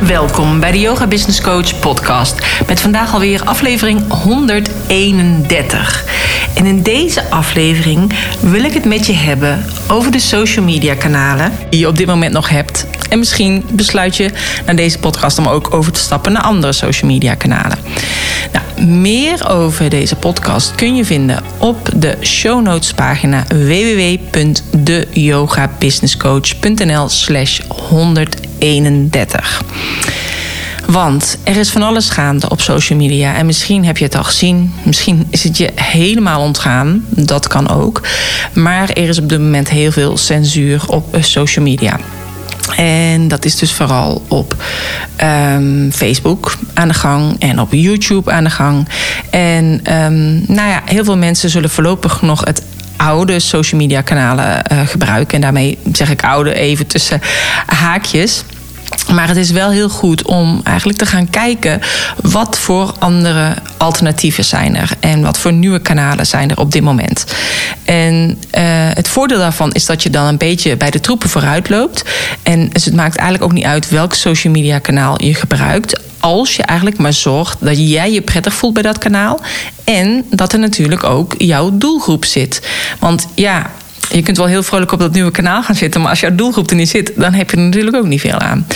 Welkom bij de Yoga Business Coach podcast. Met vandaag alweer aflevering 131. En in deze aflevering wil ik het met je hebben over de social media kanalen die je op dit moment nog hebt. En misschien besluit je naar deze podcast om ook over te stappen naar andere social media kanalen. Nou, meer over deze podcast kun je vinden op de show notes pagina www.deyogabusinesscoach.nl slash 131. Want er is van alles gaande op social media. En misschien heb je het al gezien. Misschien is het je helemaal ontgaan. Dat kan ook. Maar er is op dit moment heel veel censuur op social media. En dat is dus vooral op um, Facebook aan de gang en op YouTube aan de gang. En um, nou ja, heel veel mensen zullen voorlopig nog het oude social media kanalen uh, gebruiken. En daarmee zeg ik oude even tussen haakjes. Maar het is wel heel goed om eigenlijk te gaan kijken wat voor andere alternatieven zijn er en wat voor nieuwe kanalen zijn er op dit moment. En uh, het voordeel daarvan is dat je dan een beetje bij de troepen vooruit loopt. En dus het maakt eigenlijk ook niet uit welk social media kanaal je gebruikt. Als je eigenlijk maar zorgt dat jij je prettig voelt bij dat kanaal. En dat er natuurlijk ook jouw doelgroep zit. Want ja, je kunt wel heel vrolijk op dat nieuwe kanaal gaan zitten, maar als jouw doelgroep er niet zit, dan heb je er natuurlijk ook niet veel aan.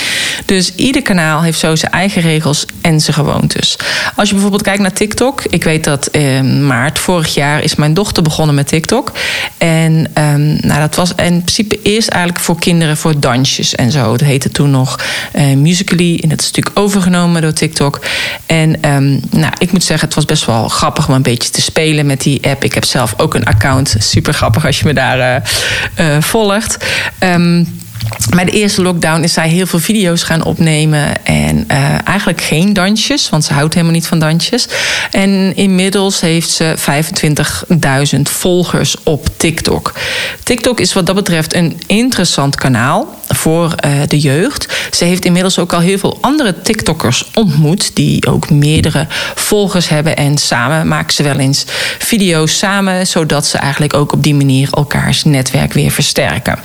Dus ieder kanaal heeft zo zijn eigen regels en zijn gewoontes. Als je bijvoorbeeld kijkt naar TikTok, ik weet dat in maart vorig jaar is mijn dochter begonnen met TikTok. En um, nou, dat was in principe eerst eigenlijk voor kinderen voor dansjes en zo. Dat heette toen nog uh, Musically en dat is natuurlijk overgenomen door TikTok. En um, nou, ik moet zeggen, het was best wel grappig om een beetje te spelen met die app. Ik heb zelf ook een account. Super grappig als je me daar uh, uh, volgt. Um, bij de eerste lockdown is zij heel veel video's gaan opnemen. En uh, eigenlijk geen dansjes, want ze houdt helemaal niet van dansjes. En inmiddels heeft ze 25.000 volgers op TikTok. TikTok is wat dat betreft een interessant kanaal voor uh, de jeugd. Ze heeft inmiddels ook al heel veel andere TikTokkers ontmoet. Die ook meerdere volgers hebben. En samen maken ze wel eens video's samen. Zodat ze eigenlijk ook op die manier elkaars netwerk weer versterken.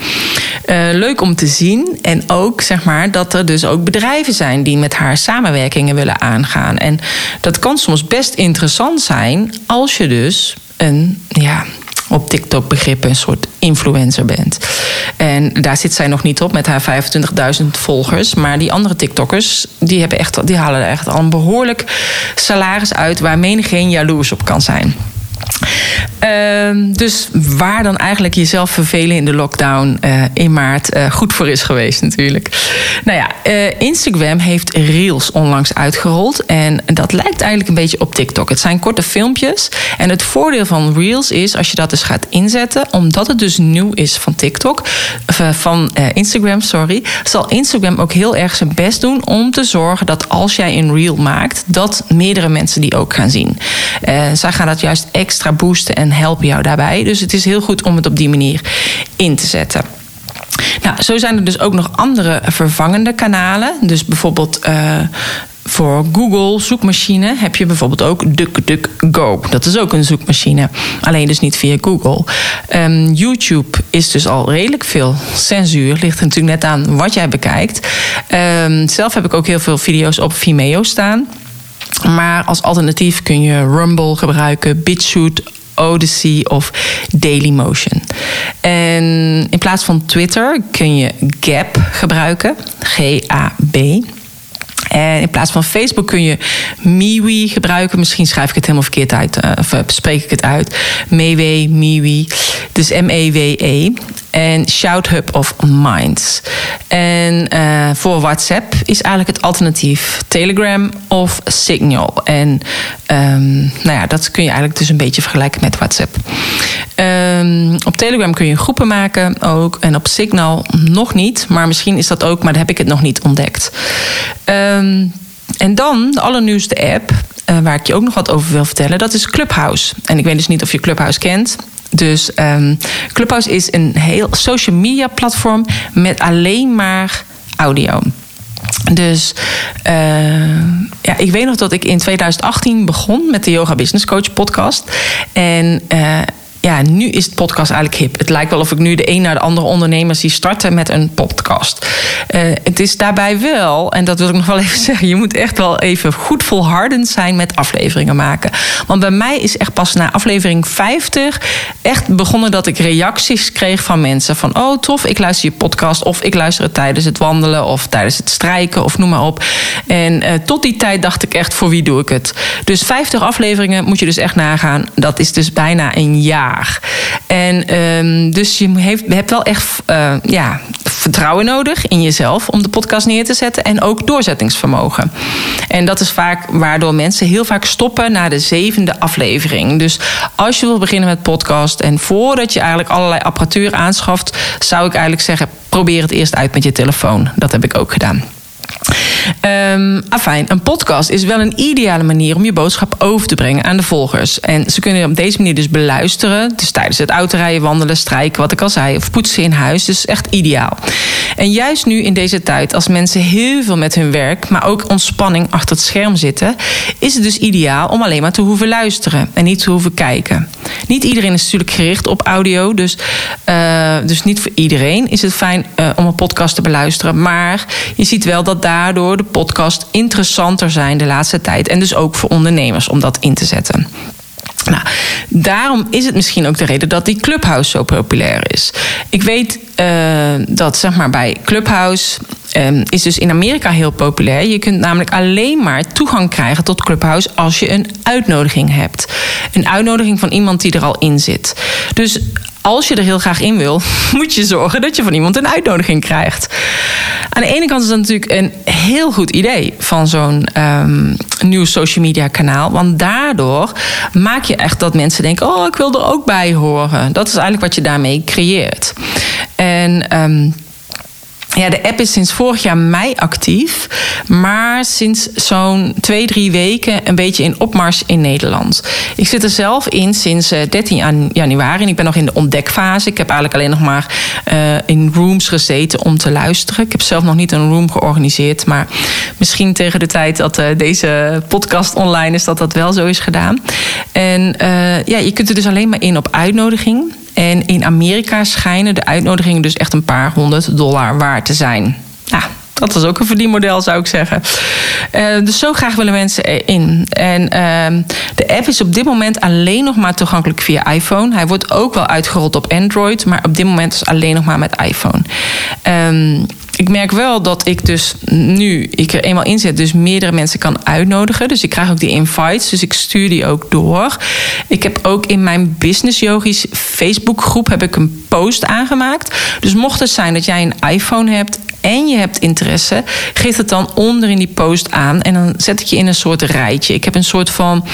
Uh, leuk om te zien. En ook zeg maar dat er dus ook bedrijven zijn die met haar samenwerkingen willen aangaan. En dat kan soms best interessant zijn als je dus een ja, op TikTok begrippen een soort influencer bent. En daar zit zij nog niet op met haar 25.000 volgers. Maar die andere TikTokkers, die, hebben echt, die halen er echt al een behoorlijk salaris uit... waar menigeen jaloers op kan zijn. Uh, dus waar dan eigenlijk jezelf vervelen in de lockdown uh, in maart uh, goed voor is geweest natuurlijk. Nou ja, uh, Instagram heeft Reels onlangs uitgerold. En dat lijkt eigenlijk een beetje op TikTok. Het zijn korte filmpjes. En het voordeel van Reels is als je dat dus gaat inzetten... omdat het dus nieuw is van TikTok, van Instagram, sorry... zal Instagram ook heel erg zijn best doen om te zorgen dat als jij een Reel maakt... dat meerdere mensen die ook gaan zien. zij gaan dat juist extra boosten en helpen jou daarbij. Dus het is heel goed om het op die manier in te zetten. Nou, zo zijn er dus ook nog andere vervangende kanalen. Dus bijvoorbeeld. Uh, voor Google zoekmachine heb je bijvoorbeeld ook DuckDuckGo. Dat is ook een zoekmachine. Alleen dus niet via Google. Um, YouTube is dus al redelijk veel censuur. Ligt natuurlijk net aan wat jij bekijkt. Um, zelf heb ik ook heel veel video's op Vimeo staan. Maar als alternatief kun je Rumble gebruiken, BitChute, Odyssey of Dailymotion. En in plaats van Twitter kun je Gap gebruiken, G-A-B. En in plaats van Facebook kun je MeWe gebruiken. Misschien schrijf ik het helemaal verkeerd uit. Of spreek ik het uit. Mewe, MeWe. Dus M-E-W-E. En ShoutHub of Minds. En uh, voor WhatsApp is eigenlijk het alternatief Telegram of Signal. En um, nou ja, dat kun je eigenlijk dus een beetje vergelijken met WhatsApp. Um, op Telegram kun je groepen maken ook. En op Signal nog niet. Maar misschien is dat ook, maar daar heb ik het nog niet ontdekt. Um, en dan de allernieuwste app, uh, waar ik je ook nog wat over wil vertellen, dat is Clubhouse. En ik weet dus niet of je Clubhouse kent. Dus um, Clubhouse is een heel social media platform met alleen maar audio. Dus uh, ja, ik weet nog dat ik in 2018 begon met de Yoga Business Coach podcast. En uh, ja, nu is het podcast eigenlijk hip. Het lijkt wel of ik nu de een naar de andere ondernemers zie starten met een podcast. Uh, het is daarbij wel, en dat wil ik nog wel even zeggen, je moet echt wel even goed volhardend zijn met afleveringen maken. Want bij mij is echt pas na aflevering 50 echt begonnen dat ik reacties kreeg van mensen van oh tof, ik luister je podcast of ik luister het tijdens het wandelen of tijdens het strijken of noem maar op. En uh, tot die tijd dacht ik echt voor wie doe ik het. Dus 50 afleveringen moet je dus echt nagaan. Dat is dus bijna een jaar. En um, dus je heeft, hebt wel echt uh, ja, vertrouwen nodig in jezelf om de podcast neer te zetten en ook doorzettingsvermogen. En dat is vaak waardoor mensen heel vaak stoppen na de zevende aflevering. Dus als je wil beginnen met podcast en voordat je eigenlijk allerlei apparatuur aanschaft, zou ik eigenlijk zeggen: probeer het eerst uit met je telefoon. Dat heb ik ook gedaan. Um, afijn, een podcast is wel een ideale manier om je boodschap over te brengen aan de volgers. En ze kunnen op deze manier dus beluisteren. Dus tijdens het autorijden, wandelen, strijken, wat ik al zei, of poetsen in huis. Dus echt ideaal. En juist nu in deze tijd, als mensen heel veel met hun werk, maar ook ontspanning achter het scherm zitten, is het dus ideaal om alleen maar te hoeven luisteren en niet te hoeven kijken. Niet iedereen is natuurlijk gericht op audio, dus, uh, dus niet voor iedereen is het fijn uh, om een podcast te beluisteren. Maar je ziet wel dat daardoor de podcast interessanter zijn de laatste tijd. En dus ook voor ondernemers om dat in te zetten. Nou, daarom is het misschien ook de reden dat die Clubhouse zo populair is. Ik weet uh, dat zeg maar bij Clubhouse um, is dus in Amerika heel populair. Je kunt namelijk alleen maar toegang krijgen tot Clubhouse als je een uitnodiging hebt. Een uitnodiging van iemand die er al in zit. Dus als je er heel graag in wil, moet je zorgen dat je van iemand een uitnodiging krijgt. Aan de ene kant is dat natuurlijk een heel goed idee van zo'n um, nieuw social media kanaal. Want daardoor maak je echt dat mensen denken: oh, ik wil er ook bij horen. Dat is eigenlijk wat je daarmee creëert. En. Um, ja, de app is sinds vorig jaar mei actief. Maar sinds zo'n twee, drie weken een beetje in opmars in Nederland. Ik zit er zelf in sinds 13 eh, januari. En ik ben nog in de ontdekfase. Ik heb eigenlijk alleen nog maar uh, in rooms gezeten om te luisteren. Ik heb zelf nog niet een room georganiseerd. Maar misschien tegen de tijd dat uh, deze podcast online is, dat dat wel zo is gedaan. En ja, je kunt er dus alleen maar in op uitnodiging. En in Amerika schijnen de uitnodigingen dus echt een paar honderd dollar waard te zijn. Nou, dat is ook een verdienmodel, zou ik zeggen. Uh, dus zo graag willen mensen erin. En uh, de app is op dit moment alleen nog maar toegankelijk via iPhone. Hij wordt ook wel uitgerold op Android, maar op dit moment is alleen nog maar met iPhone. Um, ik merk wel dat ik dus nu ik er eenmaal in zit, dus meerdere mensen kan uitnodigen. Dus ik krijg ook die invites, dus ik stuur die ook door. Ik heb ook in mijn Business Yogis Facebook groep heb ik een post aangemaakt. Dus mocht het zijn dat jij een iPhone hebt en je hebt interesse, geef het dan onder in die post aan. En dan zet ik je in een soort rijtje. Ik heb een soort van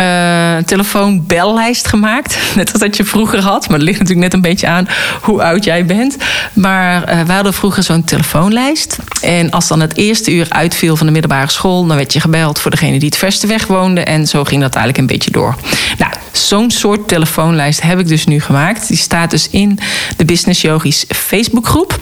uh, telefoonbellijst gemaakt. Net als dat je vroeger had. Maar het ligt natuurlijk net een beetje aan hoe oud jij bent. Maar uh, we hadden vroeger zo'n telefoonlijst. En als dan het eerste uur uitviel van de middelbare school, dan werd je gebeld voor degene die het verste weg woonde. En zo ging dat eigenlijk een beetje door. Nou, zo'n soort telefoonlijst heb ik dus nu gemaakt. Die staat dus in de Business Yogis Facebookgroep.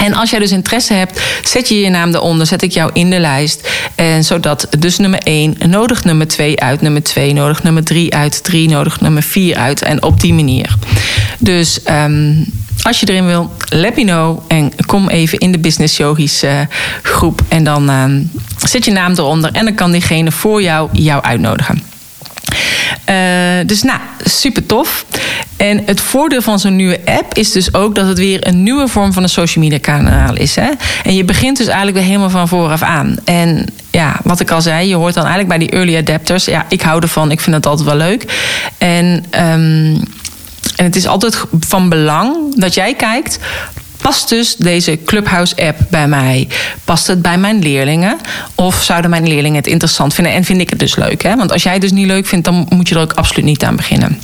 En als jij dus interesse hebt, zet je je naam eronder, zet ik jou in de lijst. En zodat dus nummer 1 nodig nummer 2 uit, nummer 2 nodig nummer 3 uit, 3 nodig nummer 4 uit. En op die manier. Dus um, als je erin wil, let me know. En kom even in de Business Yogis uh, groep. En dan uh, zet je naam eronder. En dan kan diegene voor jou jou uitnodigen. Uh, dus nou, super tof. En het voordeel van zo'n nieuwe app is dus ook dat het weer een nieuwe vorm van een social media kanaal is. Hè? En je begint dus eigenlijk weer helemaal van vooraf aan. En ja, wat ik al zei, je hoort dan eigenlijk bij die early adapters. Ja, ik hou ervan, ik vind het altijd wel leuk. En, um, en het is altijd van belang dat jij kijkt Past dus deze Clubhouse-app bij mij? Past het bij mijn leerlingen? Of zouden mijn leerlingen het interessant vinden en vind ik het dus leuk? Hè? Want als jij het dus niet leuk vindt, dan moet je er ook absoluut niet aan beginnen.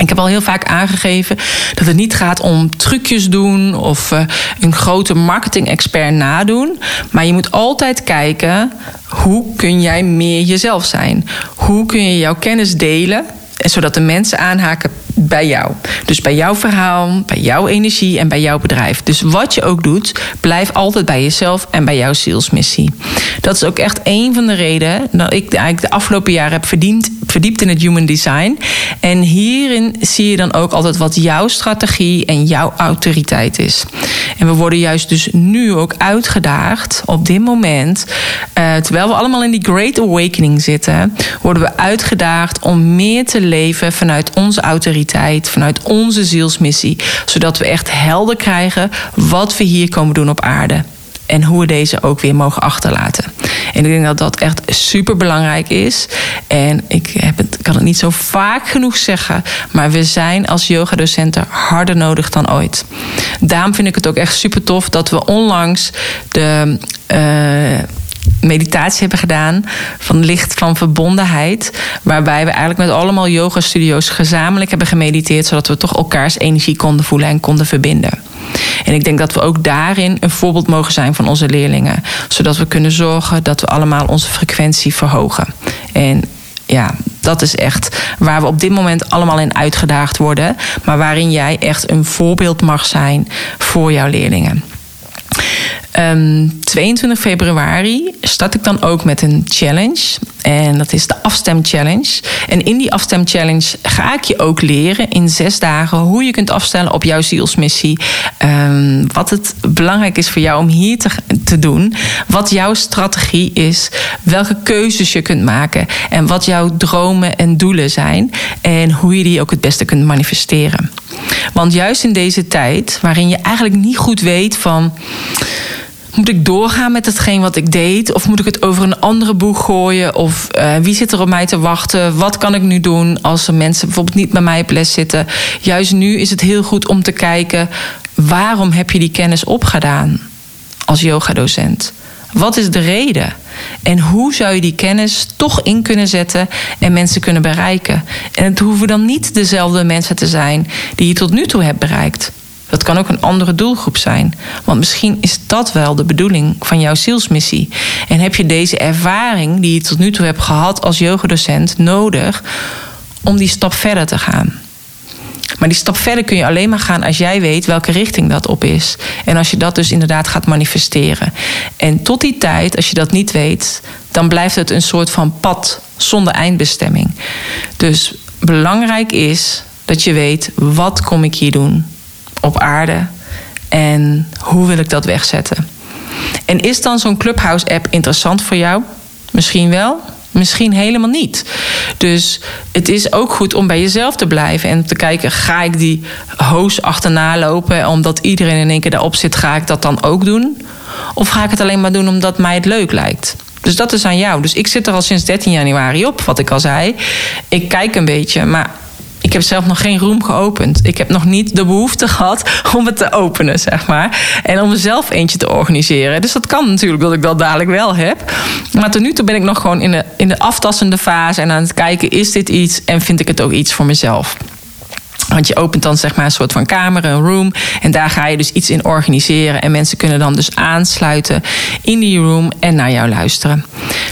Ik heb al heel vaak aangegeven dat het niet gaat om trucjes doen of uh, een grote marketing-expert nadoen. Maar je moet altijd kijken hoe kun jij meer jezelf zijn? Hoe kun je jouw kennis delen zodat de mensen aanhaken bij jou. Dus bij jouw verhaal, bij jouw energie en bij jouw bedrijf. Dus wat je ook doet, blijf altijd bij jezelf en bij jouw zielsmissie. Dat is ook echt een van de redenen dat ik eigenlijk de afgelopen jaren heb verdiept in het human design. En hierin zie je dan ook altijd wat jouw strategie en jouw autoriteit is. En we worden juist dus nu ook uitgedaagd op dit moment, uh, terwijl we allemaal in die Great Awakening zitten, worden we uitgedaagd om meer te leven vanuit onze autoriteit, vanuit onze zielsmissie, zodat we echt helder krijgen wat we hier komen doen op aarde. En hoe we deze ook weer mogen achterlaten. En ik denk dat dat echt super belangrijk is. En ik heb het, kan het niet zo vaak genoeg zeggen. Maar we zijn als yogadocenten harder nodig dan ooit. Daarom vind ik het ook echt super tof dat we onlangs de. Uh, meditatie hebben gedaan van licht van verbondenheid. Waarbij we eigenlijk met allemaal yoga studio's gezamenlijk hebben gemediteerd. Zodat we toch elkaars energie konden voelen en konden verbinden. En ik denk dat we ook daarin een voorbeeld mogen zijn van onze leerlingen. Zodat we kunnen zorgen dat we allemaal onze frequentie verhogen. En ja, dat is echt waar we op dit moment allemaal in uitgedaagd worden. Maar waarin jij echt een voorbeeld mag zijn voor jouw leerlingen. 22 ehm, februari start ik dan ook met een challenge. En dat is de afstem challenge. En in die afstem challenge ga ik je ook leren in zes dagen hoe je kunt afstellen op jouw zielsmissie. Um, wat het belangrijk is voor jou om hier te doen. Wat jouw strategie is. Welke keuzes je kunt maken. En wat jouw dromen en doelen zijn. En hoe je die ook het beste kunt manifesteren. Want juist in deze tijd, waarin je eigenlijk niet goed weet van. Moet ik doorgaan met hetgeen wat ik deed? Of moet ik het over een andere boeg gooien? Of uh, wie zit er op mij te wachten? Wat kan ik nu doen als er mensen bijvoorbeeld niet bij mij op les zitten? Juist nu is het heel goed om te kijken... waarom heb je die kennis opgedaan als yogadocent? Wat is de reden? En hoe zou je die kennis toch in kunnen zetten en mensen kunnen bereiken? En het hoeven dan niet dezelfde mensen te zijn die je tot nu toe hebt bereikt. Dat kan ook een andere doelgroep zijn. Want misschien is dat wel de bedoeling van jouw zielsmissie. En heb je deze ervaring die je tot nu toe hebt gehad als yogadocent nodig om die stap verder te gaan. Maar die stap verder kun je alleen maar gaan als jij weet welke richting dat op is. En als je dat dus inderdaad gaat manifesteren. En tot die tijd, als je dat niet weet, dan blijft het een soort van pad zonder eindbestemming. Dus belangrijk is dat je weet, wat kom ik hier doen op aarde? En hoe wil ik dat wegzetten? En is dan zo'n Clubhouse-app interessant voor jou? Misschien wel, misschien helemaal niet. Dus het is ook goed om bij jezelf te blijven en te kijken: ga ik die hoos achterna lopen omdat iedereen in één keer daarop zit? Ga ik dat dan ook doen? Of ga ik het alleen maar doen omdat mij het leuk lijkt? Dus dat is aan jou. Dus ik zit er al sinds 13 januari op, wat ik al zei. Ik kijk een beetje, maar ik heb zelf nog geen room geopend. Ik heb nog niet de behoefte gehad om het te openen, zeg maar. En om mezelf eentje te organiseren. Dus dat kan natuurlijk dat ik dat dadelijk wel heb. Maar tot nu toe ben ik nog gewoon in de, in de aftassende fase en aan het kijken: is dit iets en vind ik het ook iets voor mezelf? Want je opent dan zeg maar een soort van kamer, een room. En daar ga je dus iets in organiseren. En mensen kunnen dan dus aansluiten in die room en naar jou luisteren.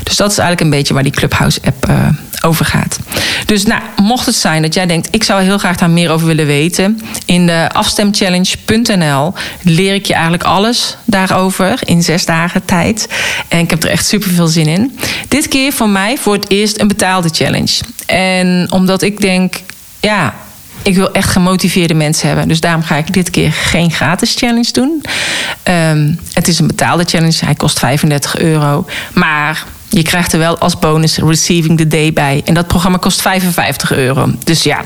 Dus dat is eigenlijk een beetje waar die Clubhouse-app uh, gaat. Dus nou, mocht het zijn dat jij denkt, ik zou heel graag daar meer over willen weten. In de afstemchallenge.nl leer ik je eigenlijk alles daarover in zes dagen tijd. En ik heb er echt super veel zin in. Dit keer voor mij voor het eerst een betaalde challenge. En omdat ik denk, ja, ik wil echt gemotiveerde mensen hebben. Dus daarom ga ik dit keer geen gratis challenge doen. Um, het is een betaalde challenge. Hij kost 35 euro. Maar je krijgt er wel als bonus Receiving the Day bij. En dat programma kost 55 euro. Dus ja,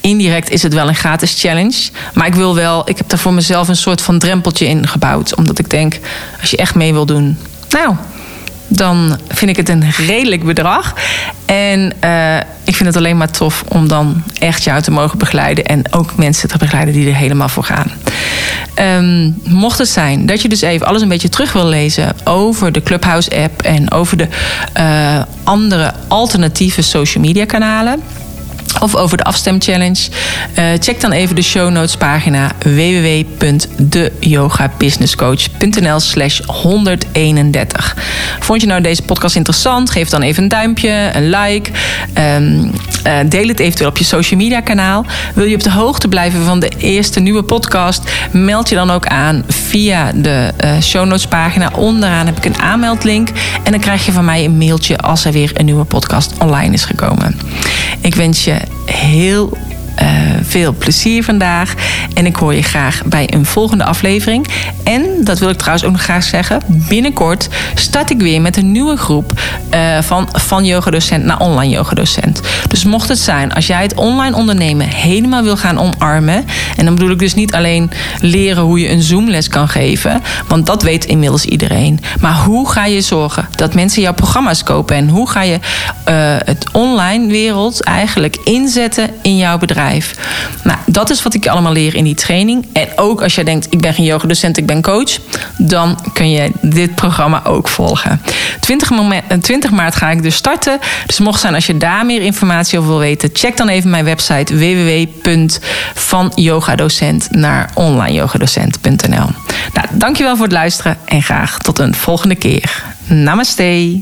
indirect is het wel een gratis challenge. Maar ik wil wel, ik heb daar voor mezelf een soort van drempeltje in gebouwd. Omdat ik denk, als je echt mee wil doen, nou, dan vind ik het een redelijk bedrag. En uh, ik vind het alleen maar tof om dan echt jou te mogen begeleiden. En ook mensen te begeleiden die er helemaal voor gaan. Um, mocht het zijn dat je dus even alles een beetje terug wil lezen over de Clubhouse app en over de uh, andere alternatieve social media kanalen of over de afstemchallenge. Uh, check dan even de show notes pagina www.deyogabusinesscoach.nl slash 131. Vond je nou deze podcast interessant? Geef dan even een duimpje, een like. Um, deel het eventueel op je social media kanaal. Wil je op de hoogte blijven van de eerste nieuwe podcast? Meld je dan ook aan via de uh, show notes pagina. Onderaan heb ik een aanmeldlink. En dan krijg je van mij een mailtje als er weer een nieuwe podcast online is gekomen. Ik wens je heel uh, veel plezier vandaag. En ik hoor je graag bij een volgende aflevering. En, dat wil ik trouwens ook nog graag zeggen, binnenkort start ik weer met een nieuwe groep uh, van, van yogadocent naar online yogadocent. Dus mocht het zijn, als jij het online ondernemen helemaal wil gaan omarmen. En dan bedoel ik dus niet alleen leren hoe je een Zoomles kan geven. Want dat weet inmiddels iedereen. Maar hoe ga je zorgen dat mensen jouw programma's kopen? En hoe ga je uh, het online wereld eigenlijk inzetten in jouw bedrijf? Nou, dat is wat ik allemaal leer in die training. En ook als jij denkt, ik ben geen yogadocent, ik ben coach, dan kun je dit programma ook volgen. 20, moment, 20 maart ga ik dus starten. Dus mocht zijn als je daar meer informatie over wil weten, check dan even mijn website www.vanyogadocent naar onlineyogadocent.nl. Nou, dankjewel voor het luisteren en graag tot een volgende keer. Namaste.